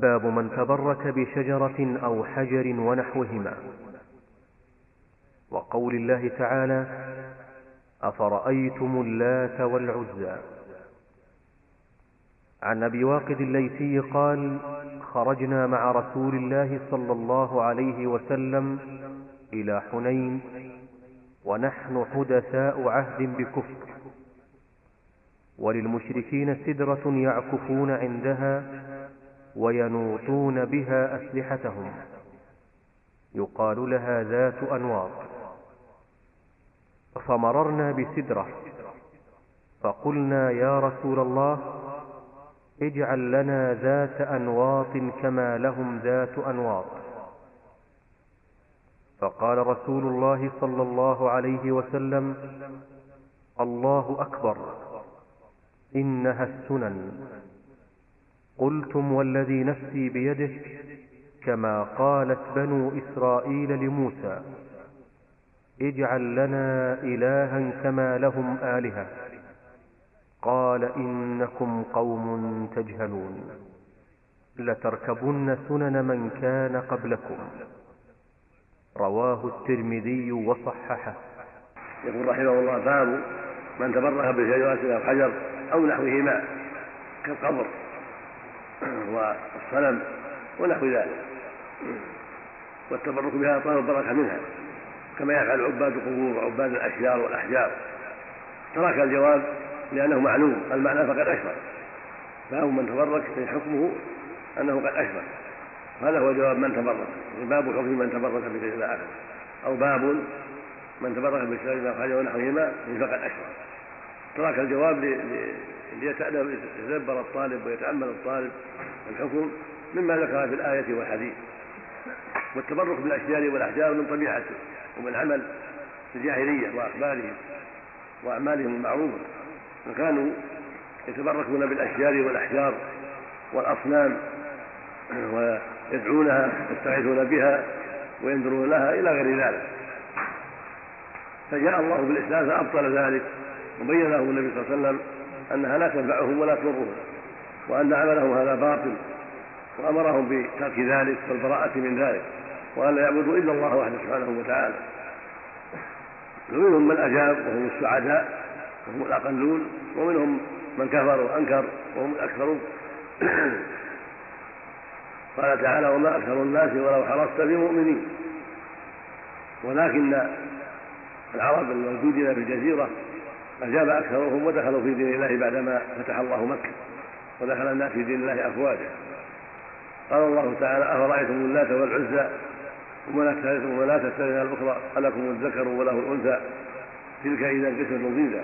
باب من تبرك بشجرة أو حجر ونحوهما. وقول الله تعالى أفرأيتم اللات والعزى. عن أبي واقد الليثي قال خرجنا مع رسول الله صلى الله عليه وسلم إلى حنين ونحن حدثاء عهد بكفر. وللمشركين سدرة يعكفون عندها وينوطون بها أسلحتهم. يقال لها ذات أنواط. فمررنا بسدرة. فقلنا يا رسول الله اجعل لنا ذات أنواط كما لهم ذات أنواط. فقال رسول الله صلى الله عليه وسلم الله أكبر إنها السنن. قلتم والذي نفسي بيده كما قالت بنو إسرائيل لموسى اجعل لنا إلها كما لهم آلهة. قال إنكم قوم تجهلون لتركبن سنن من كان قبلكم. رواه الترمذي وصححه. يقول رحمه الله باب من تبرك بالشجرة أو حجر أو نحوهما كالقبر. والصنم ونحو ذلك. والتبرك بها طلب البركة منها كما يفعل عباد القبور وعباد الأشجار والأحجار. ترك الجواب لأنه معلوم المعنى فقد أشرك باب من تبرك في حكمه أنه قد أشرك هذا هو جواب من تبرك باب حكم من تبرك بشيء إلى آخره أو باب من تبرك بشيء إلى آخره ونحوهما فقد أشرك ترك الجواب ليتدبر الطالب ويتأمل الطالب الحكم مما ذكر في الآية والحديث. والتبرك بالأشجار والأحجار من طبيعته ومن عمل الجاهلية وأخبارهم وأعمالهم المعروفة. فكانوا يتبركون بالأشجار والأحجار والأصنام ويدعونها يستغيثون بها وينذرون لها إلى غير ذلك. فجاء الله بالإسلام فأبطل ذلك وبين لهم النبي صلى الله عليه وسلم أنها لا تنفعهم ولا تضرهم وأن عملهم هذا باطل وأمرهم بترك ذلك والبراءة من ذلك وأن لا يعبدوا إلا الله وحده سبحانه وتعالى. ومنهم من أجاب وهم السعداء وهم الأقلون ومنهم من كفر وأنكر وهم الأكثرون. قال تعالى وما أكثر الناس ولو حرصت بمؤمنين. ولكن العرب الموجودين في الجزيرة أجاب أكثرهم ودخلوا في دين الله بعدما فتح الله مكة ودخل الناس في دين الله أفواجا. قال الله تعالى أفرأيتم اللات والعزى؟ ومناة الثالثة ومناة الثالثة الأخرى ألكم الذكر وله الأنثى. تلك إذا قسمة ضيزى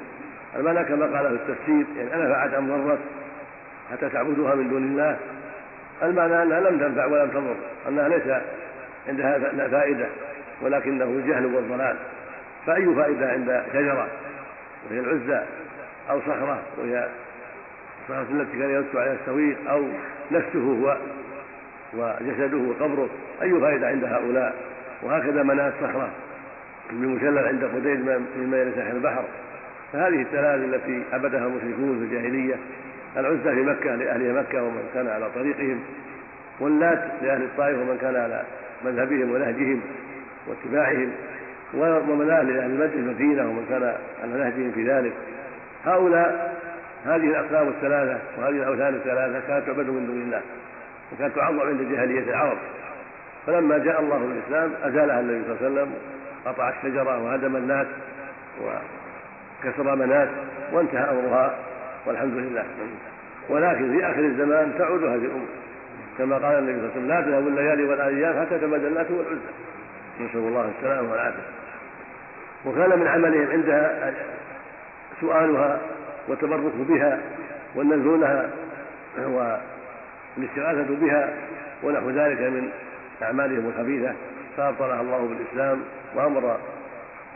المعنى كما قال في التفسير يعني أنا فعلت أم ضرت حتى تعبدوها من دون الله. المعنى أنها لم تنفع ولم تضر أنها ليس عندها فائدة ولكنه الجهل والضلال. فأي فائدة عند شجرة؟ وهي العزى أو صخرة وهي الصخرة التي كان يرد عليها السويق أو نفسه هو وجسده وقبره. أي فائدة عند هؤلاء؟ وهكذا مناة الصخرة بمشلل عند قديد مما يلي ساحل البحر. فهذه الثلاث التي عبدها المشركون في الجاهلية. العزى في مكة لأهل مكة ومن كان على طريقهم واللات لأهل الطائف ومن كان على مذهبهم ونهجهم واتباعهم. ومناه لأهل المدينة ومن كان على نهجهم في ذلك. هؤلاء هذه الأقسام الثلاثة وهذه الأوثان الثلاثة كانت تعبد من دون الله وكانت تعظم عند جاهلية العرب. فلما جاء الله بالإسلام أزالها النبي صلى الله عليه وسلم قطع الشجرة وهدم الناس وكسر منات وانتهى أمرها والحمد لله. ولكن في آخر الزمان تعود هذه الأمور كما قال النبي صلى الله عليه وسلم لا تذهب الليالي والأيام حتى تمد الناس والعزى نسأل الله السلامة والعافية. وكان من عملهم عندها سؤالها والتبرك بها والنذر لها والاستغاثة بها ونحو ذلك من أعمالهم الخبيثة فأبطلها الله بالإسلام وأمر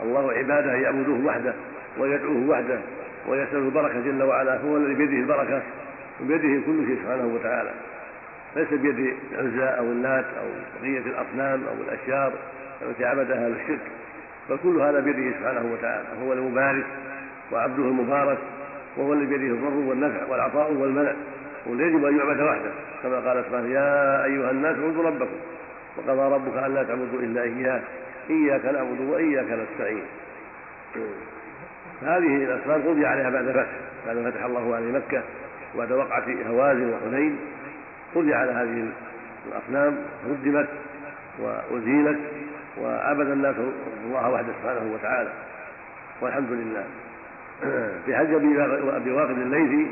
الله عباده أن يعبدوه وحده ويدعوه وحده ويسأل البركة جل وعلا هو الذي بيده البركة وبيده كل شيء سبحانه وتعالى. ليس بيد العزى أو النات أو بقية الأصنام أو الأشجار التي عبدها أهل الشرك. بل كل هذا بيده سبحانه وتعالى هو المبارك وعبده المبارك وهو الذي بيده الضر والنفع والعطاء والمنع يجب أن يعبد وحده. كما قال سبحانه يا أيها الناس اعبدوا ربكم وقضى ربك ألا تعبدوا إلا إياه إياك نعبد وإياك نستعين. هذه الأسباب قضي عليها بعد فتح بعد فتح الله عليه مكة وبعد وقعة هوازن وحنين قضي على هذه الأصنام هدمت وأزيلت وعبد الناس الله وحده سبحانه وتعالى. والحمد لله. في حج أبي واقد الليثي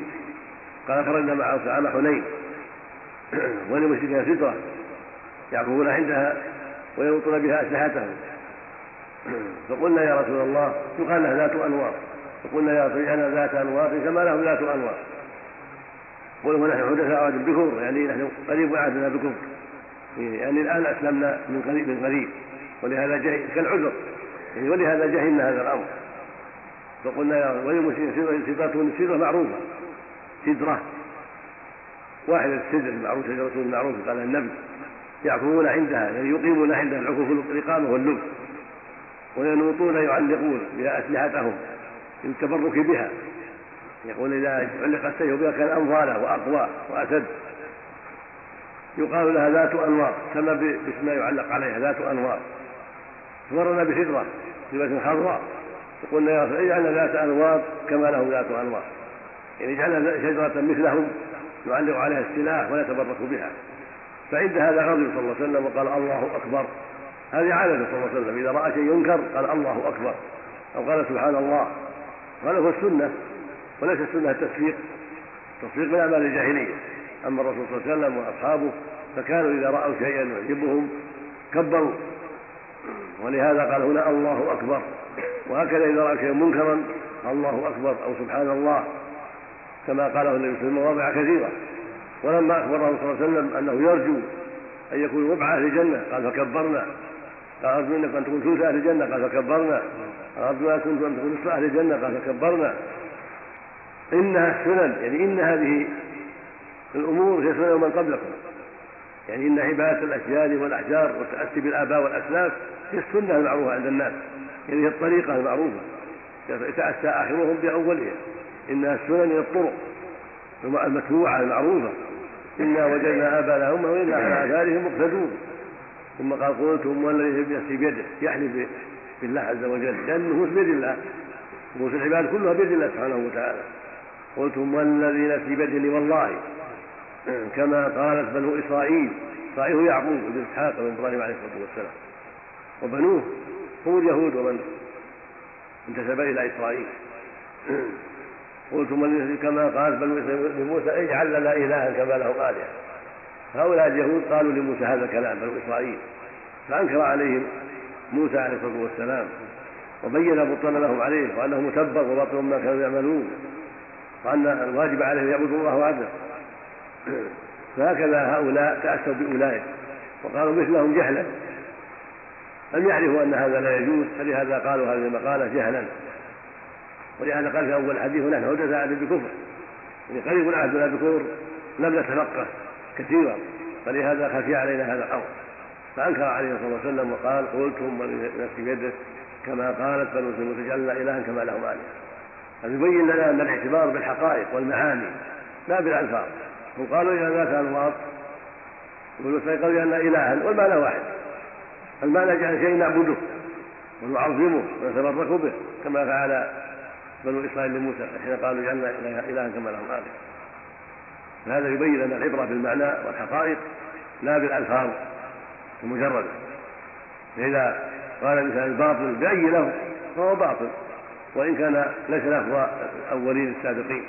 قال خرجنا معه عام حنين. وللمشركين ستره يعكفون عندها ويلطون بها أسلحتهم. فقلنا يا رسول الله يقال لها ذات انوار فقلنا يا رسول الله ذات انوار كما له ذات انوار قل ونحن حدثاء عهد بكفر يعني نحن قريب عهدنا بكفر يعني الآن أسلمنا من قريب من قريب. ولهذا جهل كالعذر. يعني ولهذا جهلنا هذا الأمر. فقلنا يا وللمشركين سدرة سدرة معروفة. سدرة. واحدة السدر المعروف شجرة المعروف قال النبي. يعكفون عندها يعني يقيمون عندها العكوف الإقامة واللبس. وينوطون يعلقون بها أسلحتهم للتبرك بها. يقول إذا علق السيف بها كان أنظالا وأقوى وأسد يقال لها ذات أنوار كما باسم ما يعلق عليها ذات أنوار. مرنا بسدرة سدرة خضراء فقلنا يا رسول اجعلنا ذات أنوار كما له ذات أنوار. يعني اجعلنا شجرة مثلهم نعلق عليها السلاح ونتبرك بها. فعند هذا غضب صلى الله عليه وسلم وقال الله أكبر. هذه عادته صلى الله عليه وسلم إذا رأى شيء ينكر قال الله أكبر. أو قال سبحان الله. هذا هو السنة. وليس السنة التصفيق التصفيق من أعمال الجاهلية. أما الرسول صلى الله عليه وسلم وأصحابه فكانوا إذا رأوا شيئا يعجبهم كبروا. ولهذا قال هنا الله أكبر. وهكذا إذا راى شيئا منكرا الله أكبر أو سبحان الله. كما قاله النبي صلى الله عليه وسلم مواضع كثيرة. ولما اخبره صلى الله عليه وسلم أنه يرجو أن يكون ربع أهل الجنة قال فكبرنا. قال أرجو أن تكون ثلث أهل الجنة قال فكبرنا. أرجو أن تكون نصف أهل الجنة قال فكبرنا. إنها السنن يعني إن هذه الأمور هي سنن من قبلكم. يعني إن عبادة الاشجار والأحجار والتأسي بالآباء والأسلاف هي السنة المعروفة عند الناس. يعني هي الطريقة المعروفة. يتأسى آخرهم بأولها. إنها السنن هي الطرق. المتبوعة المعروفة. إنا وجدنا ابانا امه وإنا على آثارهم مقتدون. ثم قال قلتم والذي نفسي بيده. يحلف بالله عز وجل. لأن النفوس بيد الله. نفوس العباد كلها بيد الله سبحانه وتعالى. قلتم والذي نفسي بيده والله كما قالت بنو إسرائيل إسرائيل يعقوب بن إسحاق بن إبراهيم عليه الصلاة والسلام. وبنوه هم اليهود ومن انتسب إلى إسرائيل. قلتم كما قال بنو لموسى اجعل لنا إلها كما لهم آلهة. هؤلاء اليهود قالوا لموسى هذا الكلام بنو إسرائيل. فأنكر عليهم موسى عليه الصلاة والسلام وبين بطلان لهم عليه وأنه متبر وباطل ما كانوا يعملون. وأن الواجب عليهم أن يعبدوا الله وحده فهكذا هؤلاء تأسوا بأولئك. وقالوا مثلهم جهلا. لم يعرفوا أن هذا لا يجوز فلهذا قالوا هذه المقالة جهلا. ولهذا قال في أول الحديث نحن حدثاء بكفر. يعني قريب عهدنا بكفر لم نتفقه كثيرا. فلهذا خفي علينا هذا الأمر. فأنكر عليه صلى الله عليه وسلم وقال قلتم ولنفسي بيده كما قالت مسلم تجعلنا إلها كما لهم آلهة. يبين لنا أن الاعتبار بالحقائق والمعاني لا بالألفاظ. هم قالوا إذا ذات أنواط والمسلمين قالوا لأن إلها والمعنى واحد. المعنى جعل شيء نعبده ونعظمه ونتبرك به كما فعل بنو إسرائيل لموسى حين قالوا جعلنا إلها كما لهم آلهة. فهذا يبين أن العبرة بالمعنى والحقائق لا بالألفاظ المجردة. فإذا قال الإنسان الباطل بأي لفظ فهو باطل. وإن كان ليس لفظ الأولين السابقين.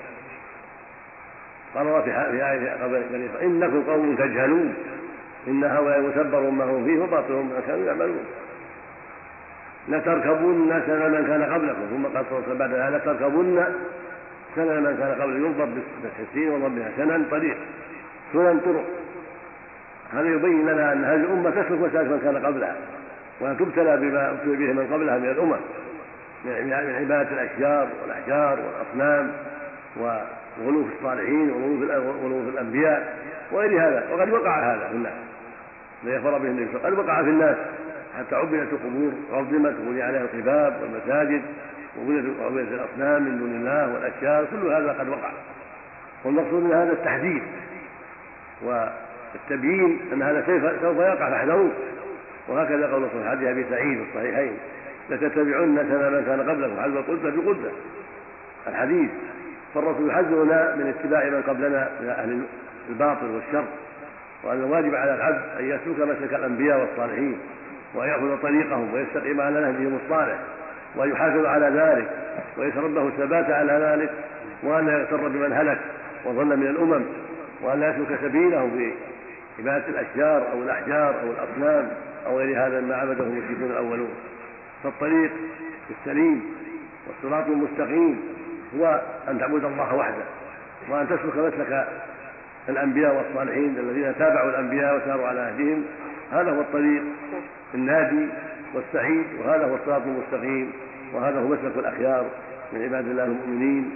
قال الله في آية قبل إنكم قوم تجهلون. إن هؤلاء متبر ما هم فيه وباطل ما كانوا يعملون. لتركبن سنن من كان قبلكم. ثم قال صلى الله وسلم بعد هذا لتركبن سنن من كان قبلكم ينضب بالتسهيل وضبها سنن طريق سنن طرق. هذا يبين لنا أن هذه الأمة تسلك مسالك من كان قبلها وأن تبتلى بما أبتلي به من قبلها من الامم من عباده الأشجار والأحجار والأصنام وغلو في الصالحين وغلو في الأنبياء وغير هذا. وقد وقع هذا في الناس. لا يخبر به النبي قد وقع في الناس حتى عبدت القبور وعظمت وبني عليها القباب والمساجد وعبدت الأصنام من دون الله والاشياء كل هذا قد وقع. والمقصود من هذا التحذير والتبيين أن هذا سوف يقع فاحذروه. وهكذا قول في حديث أبي سعيد في الصحيحين. لتتبعن سنة من كان قبلكم حذو القدة بقدة الحديث فالرسول يحذرنا من اتباع من قبلنا من أهل الباطل والشر وأن الواجب على العبد أن يسلك مسلك الأنبياء والصالحين وأن يأخذ طريقهم ويستقيم على نهجهم الصالح وأن يحافظ على ذلك ويتربه الثبات على ذلك وأن لا يغتر بمن هلك وظل من الأمم وأن لا يسلك سبيلهم في عبادة الأشجار أو الأحجار أو الأصنام أو غير هذا ما عبده المشركون الأولون. فالطريق السليم والصراط المستقيم هو أن تعبد الله وحده وأن تسلك مسلك الأنبياء والصالحين الذين تابعوا الأنبياء وساروا على نهجهم هذا هو الطريق النادي والسعيد وهذا هو الصراط المستقيم وهذا هو مسلك الأخيار من عباد الله المؤمنين.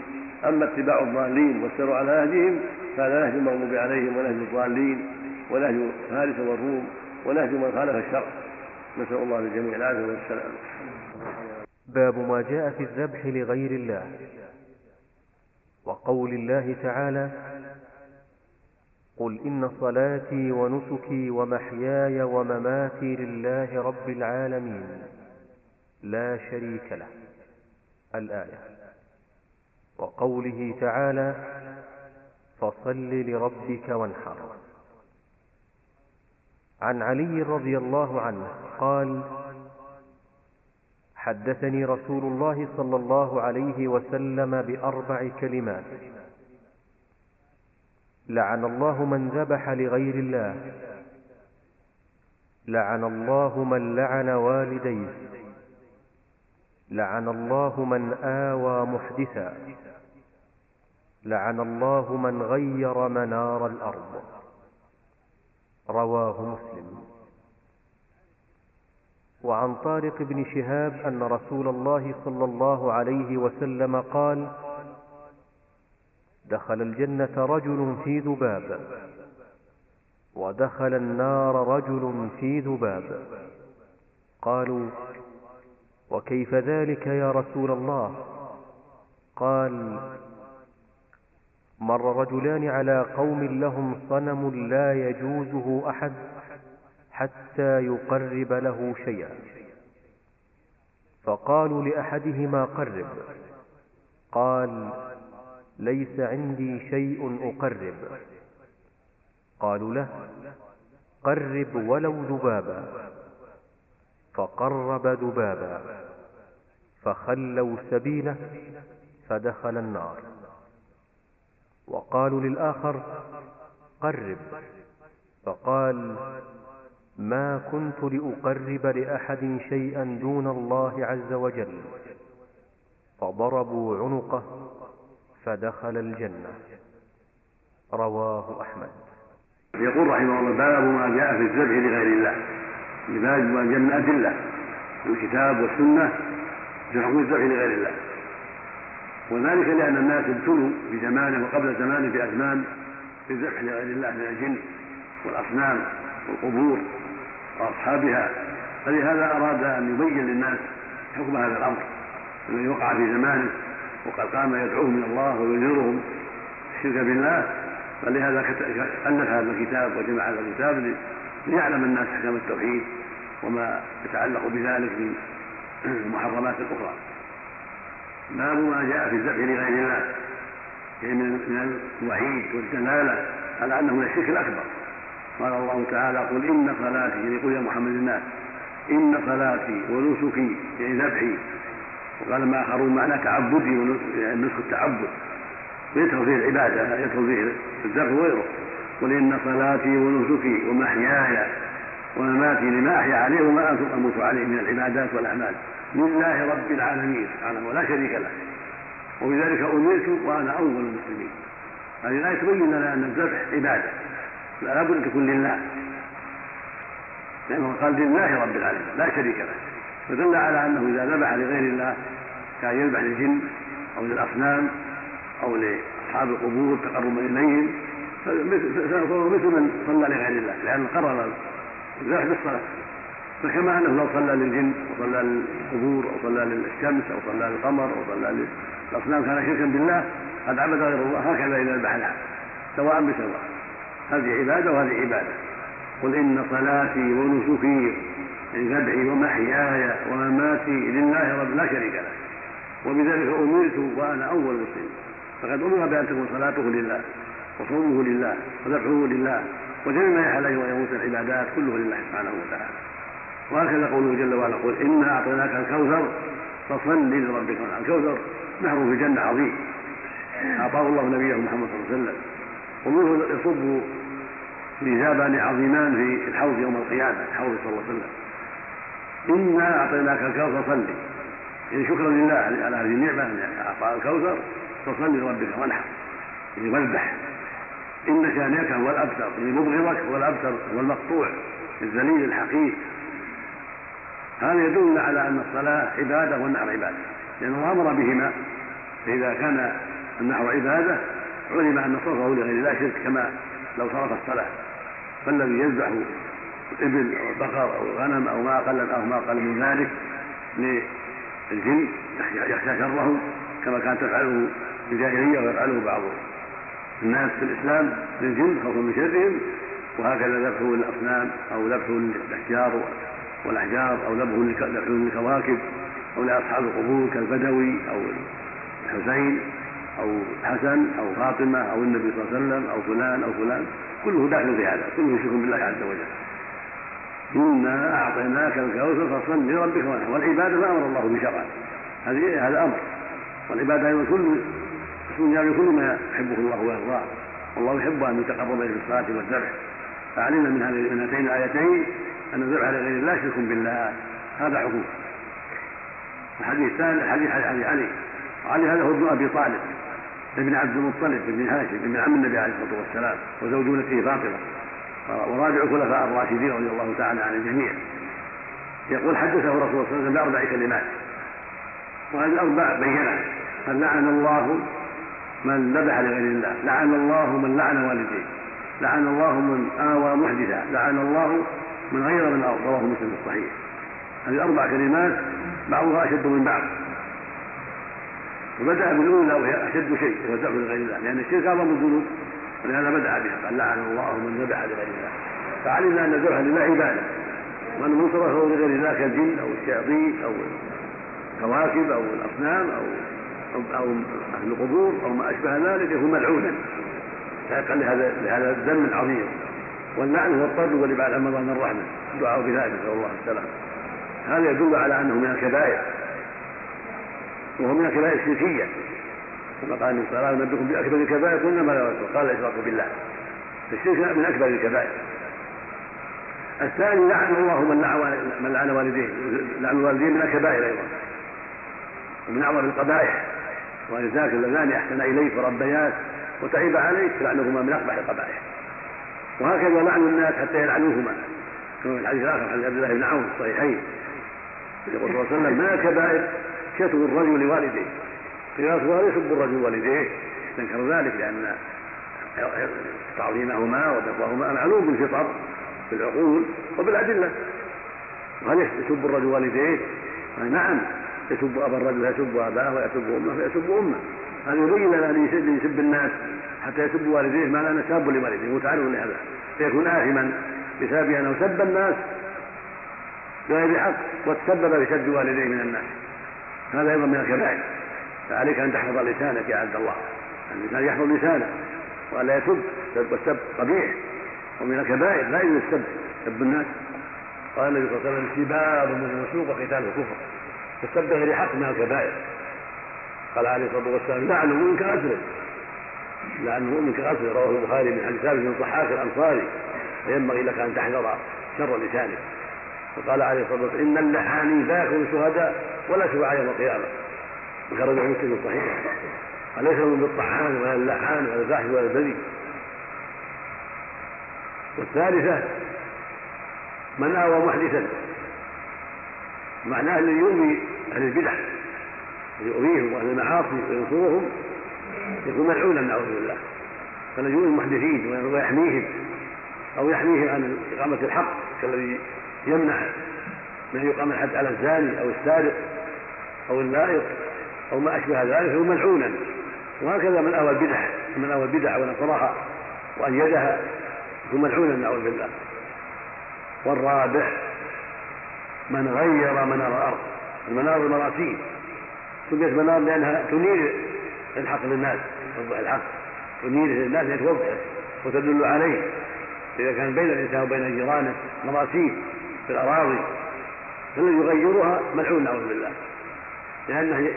أما اتباع الضالين والسير على نهجهم فهذا نهج المغضوب عليهم ونهج الضالين ونهج فارس والروم ونهج من خالف الشرع. نسأل الله للجميع العافية والسلام. باب ما جاء في الذبح لغير الله. وقول الله تعالى قل إن صلاتي ونسكي ومحياي ومماتي لله رب العالمين. لا شريك له. الآية. وقوله تعالى فصل لربك وانحر. عن علي رضي الله عنه قال حدثني رسول الله صلى الله عليه وسلم بأربع كلمات. لعن الله من ذبح لغير الله. لعن الله من لعن والديه. لعن الله من آوى محدثا. لعن الله من غير منار الأرض. رواه مسلم. وعن طارق بن شهاب أن رسول الله صلى الله عليه وسلم قال دخل الجنة رجل في ذباب ودخل النار رجل في ذباب. قالوا وكيف ذلك يا رسول الله؟ قال مر رجلان على قوم لهم صنم لا يجوزه أحد حتى يقرب له شيئا. فقالوا لأحدهما قرب. قال ليس عندي شيء أقرب. قالوا له قرب ولو ذبابا. فقرب ذبابا. فخلوا سبيله فدخل النار. وقالوا للآخر قرب. فقال ما كنت لأقرب لأحد شيئا دون الله عز وجل. فضربوا عنقه فدخل الجنة. رواه أحمد. يقول رحمه الله باب ما جاء في الذبح لغير الله. لباب ما جاء من أدلة. الكتاب والسنة في حكم الذبح لغير الله. وذلك لأن الناس ابتلوا في زمانه وقبل زمانه بأزمان بالذبح لغير الله من الجن والأصنام والقبور وأصحابها. فلهذا أراد أن يبين للناس حكم هذا الأمر الذي وقع في زمانه وقد قام يدعوهم من الله وينذرهم الشرك بالله. فلهذا ألف هذا الكتاب وجمع هذا الكتاب ليعلم الناس أحكام التوحيد وما يتعلق بذلك من المحرمات الأخرى. باب ما جاء في الذبح لغير الله. يعني من الوعيد والدلاله على أنه من الشرك الأكبر. قال الله تعالى قل إن صلاتي يعني قل يا محمد الناس إن صلاتي ونسكي يعني ذبحي. وقال ما آخرون معناه تعبدي يعني النسك التعبد. ويدخل فيه العبادة يدخل فيه الذبح وغيره. قل إن صلاتي ونسكي ومحياي ومماتي لما أحيا عليه وما أموت عليه من العبادات والأعمال. لله رب العالمين. سبحانه ولا شريك له. وبذلك أمرت وأنا أول المسلمين. هذه الآية تبين لنا أن الذبح عبادة. لا بد أن تكون لله. لأنه قال لله رب العالمين. لا شريك له. فدل على أنه إذا ذبح لغير الله كان يذبح للجن أو للأصنام أو لأصحاب القبور تقربا إليهم فهو مثل من صلى لغير الله. لأن قرر الذبح بالصلاة. فكما أنه لو صلى للجن وصلى للقبور أو صلى للشمس أو صلى للقمر أو صلى للاصنام كان شركا بالله قد عبد غير الله هكذا إذا ذبح العبد سواء بسواء. هذه عبادة وهذه عبادة. قل إن صلاتي ونسكي ذبحي ومحياي ومماتي لله رب لا شريك له. وبذلك أمرت وأنا أول مسلم. فقد أمر بأن تكون صلاته لله وصومه لله وذبحه لله وجميع ما يحل أن يموت العبادات كله لله سبحانه وتعالى. وهكذا قوله جل وعلا قل إنا أعطيناك الكوثر فصل لربك الكوثر نهر في الجنة عظيم. أعطاه الله نبيه محمد صلى الله عليه وسلم. ومنه يصب ميزابان عظيمان في الحوض يوم القيامة الحوض صلى الله عليه وسلم. إنا أعطيناك الكوثر صلي يعني شكرا لله على هذه النعمة أن أعطى الكوثر فصل لربك وانحر يعني واذبح إن شانئك هو الأبتر يعني مبغضك هو الأبتر هو المقطوع الذليل الحقير. هذا يدل على أن الصلاة عبادة والنحر عبادة. لأنه أمر بهما. فإذا كان النحر عبادة علم أن صرفه لغير الله شرك كما لو صرف الصلاة. فالذي يذبح الإبل أو البقر أو الغنم أو ما أقل أو ما أقل من ذلك للجن يخشى شره كما كانت تفعله الجاهلية ويفعله بعض الناس في الإسلام للجن خوفا من شرهم. وهكذا ذبحه للأصنام أو ذبحه للأشجار والأحجار أو ذبحه للكواكب أو لأصحاب القبور كالبدوي أو الحسين أو الحسن أو فاطمة أو النبي صلى الله عليه وسلم أو فلان أو فلان. كله داخل في هذا كله شرك بالله عز وجل. إنا أعطيناك الكوثر فصل لربك وانحر. والعبادة ما أمر الله بشرعه هذه هذا أمر. والعبادة أيضا كل اسم جامع كل ما يحبه الله ويرضاه. والله يحب أن يتقرب إليه بالصلاة والذبح. هذه من هاتين الآيتين أن الذبح لغير الله شرك بالله هذا حكم. الحديث الثاني حديث علي. علي هذا هو ابن أبي طالب ابن عبد المطلب ابن هاشم ابن عم النبي عليه الصلاة والسلام وزوج ابنته فاطمة ورابع الخلفاء الراشدين رضي الله تعالى عن الجميع. يقول حدثه رسول الله صلى الله عليه وسلم بأربع كلمات. وهذه الأربع بينها قال لعن الله من ذبح لغير الله. لعن الله من لعن والديه. لعن الله من آوى محدثا لعن الله من غير من رواه مسلم الصحيح. هذه أربع كلمات بعضها أشد من بعض. وبدأ بالأولى وهي أشد شيء وهو الذبح لغير الله لأن الشرك أعظم الذنوب ولهذا بدأ بها قال لعن الله من ذبح لغير الله. فعلمنا أن الذبح لله عبادة. وأن من صرفه لغير الله كالجن أو الشياطين أو الكواكب أو الأصنام أو أو أهل القبور أو ما أشبه ذلك يكون ملعونا. فيقع لهذا لهذا الذنب العظيم. واللعن هو الطرد والإبعاد عن من الرحمة. الدعاء بذلك نسأل الله السلامة. هذا يدل على أنه من الكبائر. وهو من الكبائر الشركيه كما قال النبي صلى الله عليه وسلم بأكبر الكبائر قلنا ما لا قال الإشراك بالله. فالشرك من أكبر الكبائر. الثاني لعن الله من لعن من لعن والديه. لعن الوالدين من الكبائر أيضا. ومن أعظم القبائح. ولذلك اللذان أحسن إليك وربياك وتعب عليك لعنهما من أقبح القبائح. وهكذا لعن الناس حتى يلعنوهما. كما في الحديث الآخر عن عبد الله بن عون في الصحيحين. يقول صلى الله عليه وسلم ما كبائر شتم الرجل لوالديه. قيل رسول يسب الرجل والديه استنكر ذلك لأن تعظيمهما وبرهما معلوم بالفطر بالعقول وبالأدلة. وهل يسب الرجل والديه؟ نعم يسب أبا الرجل يسب أباه ويسب أمه فيسب أمه. هذا يبين لنا أن يسب الناس حتى يسب والديه ما لا نساب لوالديه متعرض لهذا فيكون آثما بسبب أنه سب الناس بغير حق وتسبب في سب والديه من الناس. هذا أيضا من الكبائر. فعليك أن تحفظ لسانك يا عبد الله. الإنسان يحفظ لسانه وألا يسب. والسب قبيح. ومن الكبائر لا يجوز السب سب الناس. قال النبي صلى الله عليه وسلم سباب من الفسوق وقتال الكفر. فالسب بغير حق من الكبائر. قال عليه الصلاة والسلام لعن المؤمن كغسله لعن المؤمن كغسله رواه البخاري من حديث ثابت بن الضحاك الأنصاري. فينبغي لك أن تحذر شر لسانك. وقال عليه الصلاة والسلام إن اللحاني لا يكون شهداء ولا شفعاء يوم القيامة. وخرج مسلم صحيح وليس من بالطعان ولا اللحان ولا الفاحش ولا البذي. والثالثة من آوى محدثا. معناه الذي يؤوي أهل البدع. يؤويهم وأهل المعاصي وينصرهم يكون ملعونا نعوذ بالله فالذي المحدثين ويحميهم أو يحميهم عن إقامة الحق كالذي يمنع من يقام الحد على الزاني أو السارق أو اللائق أو ما أشبه ذلك فهو ملعونا. وهكذا من أوى البدع من أوى البدع ونصرها وايدها ثم ملعونا نعوذ بالله. والرابع من غير منار الأرض المنار المراسيم سميت منار لانها تنير الحق للناس توضح الحق. تنير للناس لتوضحه وتدل عليه. إذا كان بين الإنسان وبين جيرانه مراسيم في الأراضي فالذي يغيرها ملعون نعوذ بالله. لأنه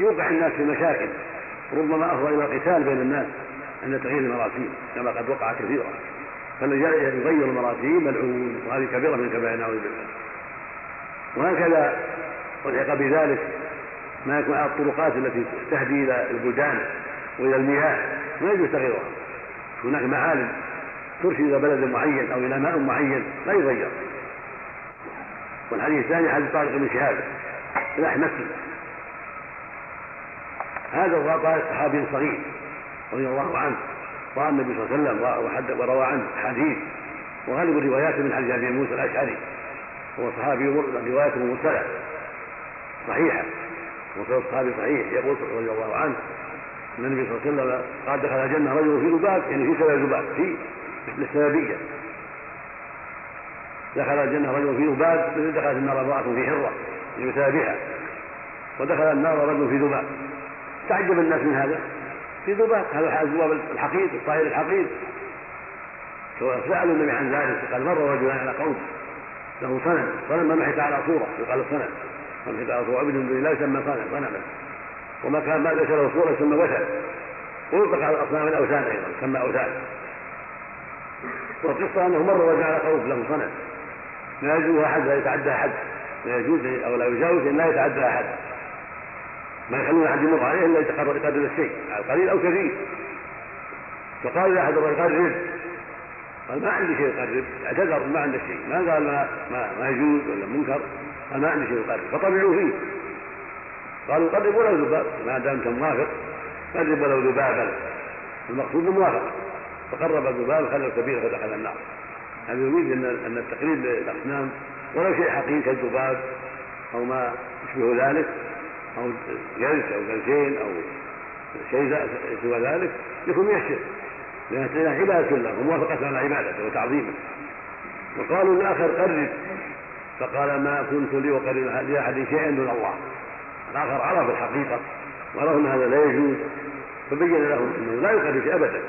يوقع الناس في مشاكل. ربما افضى إلى القتال بين الناس عند تغيير المراسيم كما قد وقع كثيرا. فالذي يغير المراسيم ملعون وهذه كبيرة من الكبائر نعوذ بالله. وهكذا والحق بذلك ما يكون على الطرقات التي تهدي إلى البلدان وإلى المياه ما يجوز تغييرها. هناك معالم ترشد إلى بلد معين أو إلى ماء معين لا يغير والحديث الثاني حديث طارق بن شهاب الاحمسي هذا قال صحابي صغير رضي الله عنه. رأى النبي صلى الله عليه وسلم وروى عنه حديث. وغالب الروايات من حديث أبي موسى الأشعري. هو صحابي روايته مرسله صحيحة. وصل الصحابي صحيح يقول رضي الله عنه إن النبي صلى الله عليه وسلم قال دخل الجنة رجل في ذباب يعني في سبب ذباب في مثل السببية. دخل الجنة رجل في ذباب مثل دخلت النار امرأة في حرة بسببها. ودخل النار رجل في ذباب. تعجب الناس من هذا؟ في ذباب هذا الذباب الحقير الطائر الحقير سالوا النبي عن ذلك قال مر رجلان على قوم له صنم صنم منحت على صورة يقال الصنم منحت على صوره عبد لله يسمى صنم صنما وما كان ما ليس له صوره يسمى وثن ويطلق على الأصنام الاوثان أيضا يسمى أوثان. والقصة أنه مر على قوم له صنم. لا يجوز أحد لا يتعدى أحد. لا يجوز أو لا يجاوز أن لا يتعدى أحد. ما يخلون أحد يمر عليه إلا يتقرب يقدر الشيء قليل أو كثير. فقال لاحد قرب قال ما عندي شيء يقرب اعتذر ما عنده شيء. ما قال ما ما, ما يجوز ولا منكر. قال ما عندي شيء يقرب فطمعوا فيه. قالوا قرب ولو ذباب. ما دامت موافق قرب ولو ذبابا. المقصود الموافقه فقرب الذباب خلى الكبير فدخل النار. هذا يريد ان أن التقريب للأصنام. ولو شيء حقيقي كالذباب أو ما يشبه ذلك أو جلس أو جلسين أو شيء سوى ذلك يكون من الشرك لأنها عبادة له وموافقة على عبادته وتعظيمه وقالوا الآخر قرب فقال ما كنت لي وقرب لأحد شيئا دون الله. الآخر عرف الحقيقة وعرف أن هذا لا يجوز فبين لهم أنه لا شيء أبدا.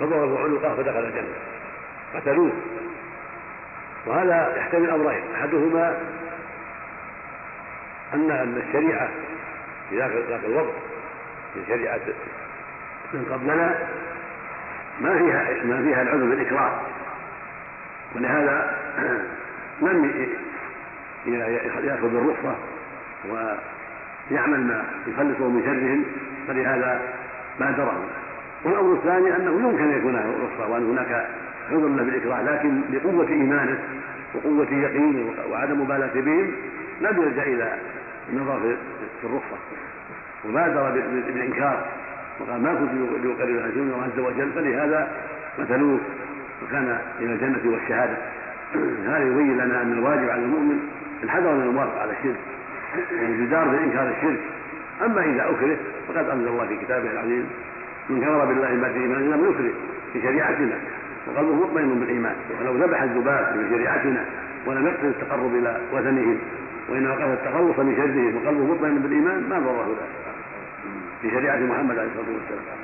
فضربوا عنقه فدخل الجنة. قتلوه. وهذا يحتمل أمرين. أحدهما أن أن الشريعة في ذاك الوقت في شريعة من قبلنا ما فيها ما فيها العذر بالإكراه. ولهذا لم يأخذ الرخصة ويعمل ما يخلصه من شرهم فلهذا بادره والأمر الثاني أنه يمكن أن يكون رخصة وأن هناك عذر له بالإكراه لكن لقوة إيمانه وقوة يقينه وعدم مبالاة بهم لم يلجأ إلى النظر في الرخصة. وبادر بالإنكار وقال ما كنت لأقرب الله عز وجل فلهذا مثلوه وكان إلى الجنة والشهادة. هذا يبين لنا أن الواجب على المؤمن الحذر من الموافقة على الشرك والجدار بإنكار الشرك. أما إذا أكره فقد أنزل الله في كتابه العزيز من كفر بالله بعد إيمان لم يكره في شريعتنا. وقلبه مطمئن بالإيمان ولو ذبح الذباب في شريعتنا ولم يقصد التقرب إلى وثنهم وإنما قصد التخلص من شرهم وقلبه مطمئن بالإيمان ما ضره ذلك في شريعة محمد عليه الصلاة والسلام.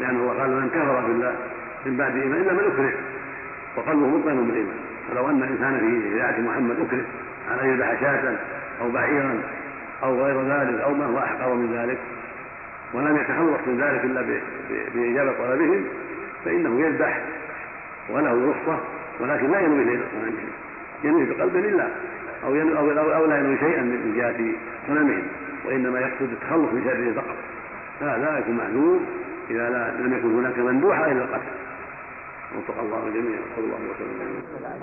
لأنه الله قال من كفر بالله من بعد إيمان إلا من أكره وقلبه مطمئن بالإيمان. فلو أن إنسانا في شريعة محمد أكره على أن يذبح شاة أو بعيرا أو غير ذلك أو ما هو أحقر من ذلك ولم يتخلص من ذلك إلا بإجابة طلبهم فإنه يذبح وله رخصة ولكن لا ينوي شيئا ينوي بقلبه لله أو, أو, أو لا ينوي شيئا من جهة صنمهم وإنما يقصد التخلص من شره فقط لا يكون معذور إذا لم يكن هناك مندوحة إلى القتل. وفق الله الجميع وصلى الله وسلم.